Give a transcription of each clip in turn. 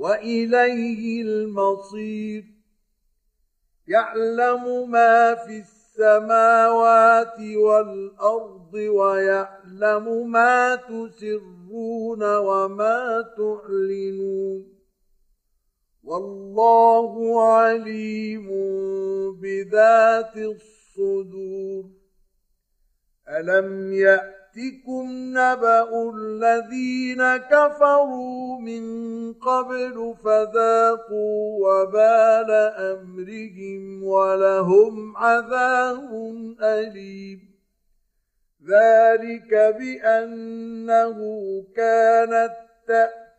وإليه المصير. يعلم ما في السماوات والأرض ويعلم ما تسرون وما تعلنون. والله عليم بذات الصدور. ألم يأت يأتكم نبأ الذين كفروا من قبل فذاقوا وبال أمرهم ولهم عذاب أليم. ذلك بأنه كانت تأتي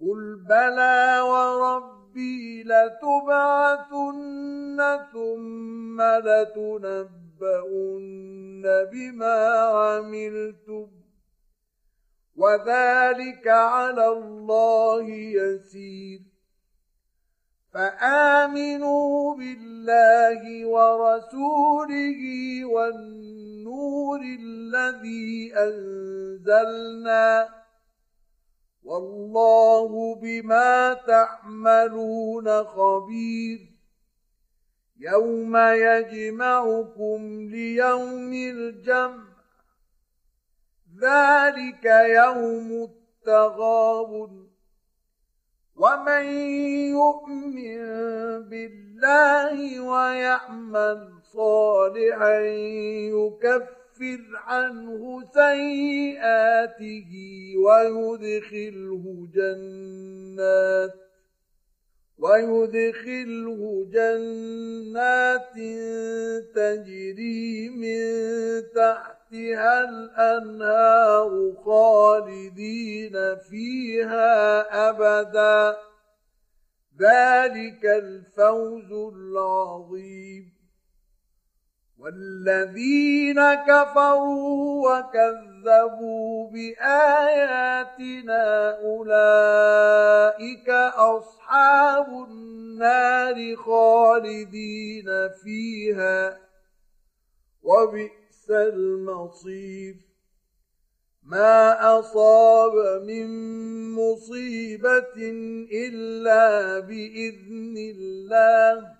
قل بلى وربي لتبعثن ثم لتنبؤن بما عملتم وذلك على الله يسير. فامنوا بالله ورسوله والنور الذي انزلنا والله بما تعملون خبير. يوم يجمعكم ليوم الجمع. ذلك يوم التغابن. ومن يؤمن بالله ويعمل صالحا يكفر يكفر عنه سيئاته ويدخله جنات ويدخله جنات تجري من تحتها الأنهار خالدين فيها أبدا. ذلك الفوز العظيم. والذين كفروا وكذبوا بآياتنا أولئك أصحاب النار خالدين فيها وبئس المصير. ما أصاب من مصيبة إلا بإذن الله.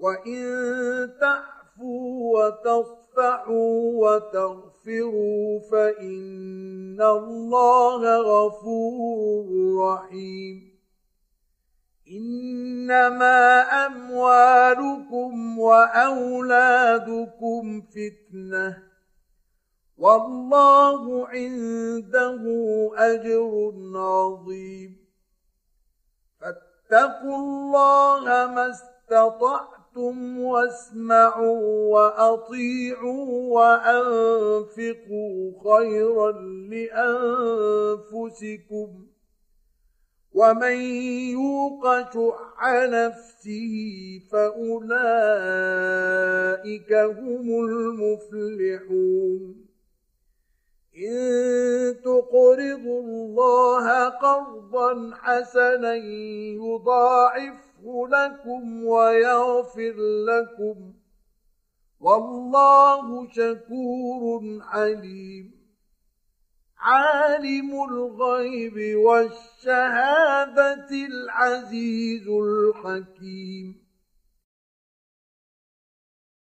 وإن تعفوا وتصفحوا وتغفروا فإن الله غفور رحيم إنما أموالكم وأولادكم فتنة والله عنده أجر عظيم فاتقوا الله ما استطعتم واسمعوا وأطيعوا وأنفقوا خيرا لأنفسكم ومن يوق شح نفسه فأولئك هم المفلحون إن تقرضوا الله قرضا حسنا يضاعفه لكم ويغفر لكم. والله شكور عليم. عالم الغيب والشهادة العزيز الحكيم.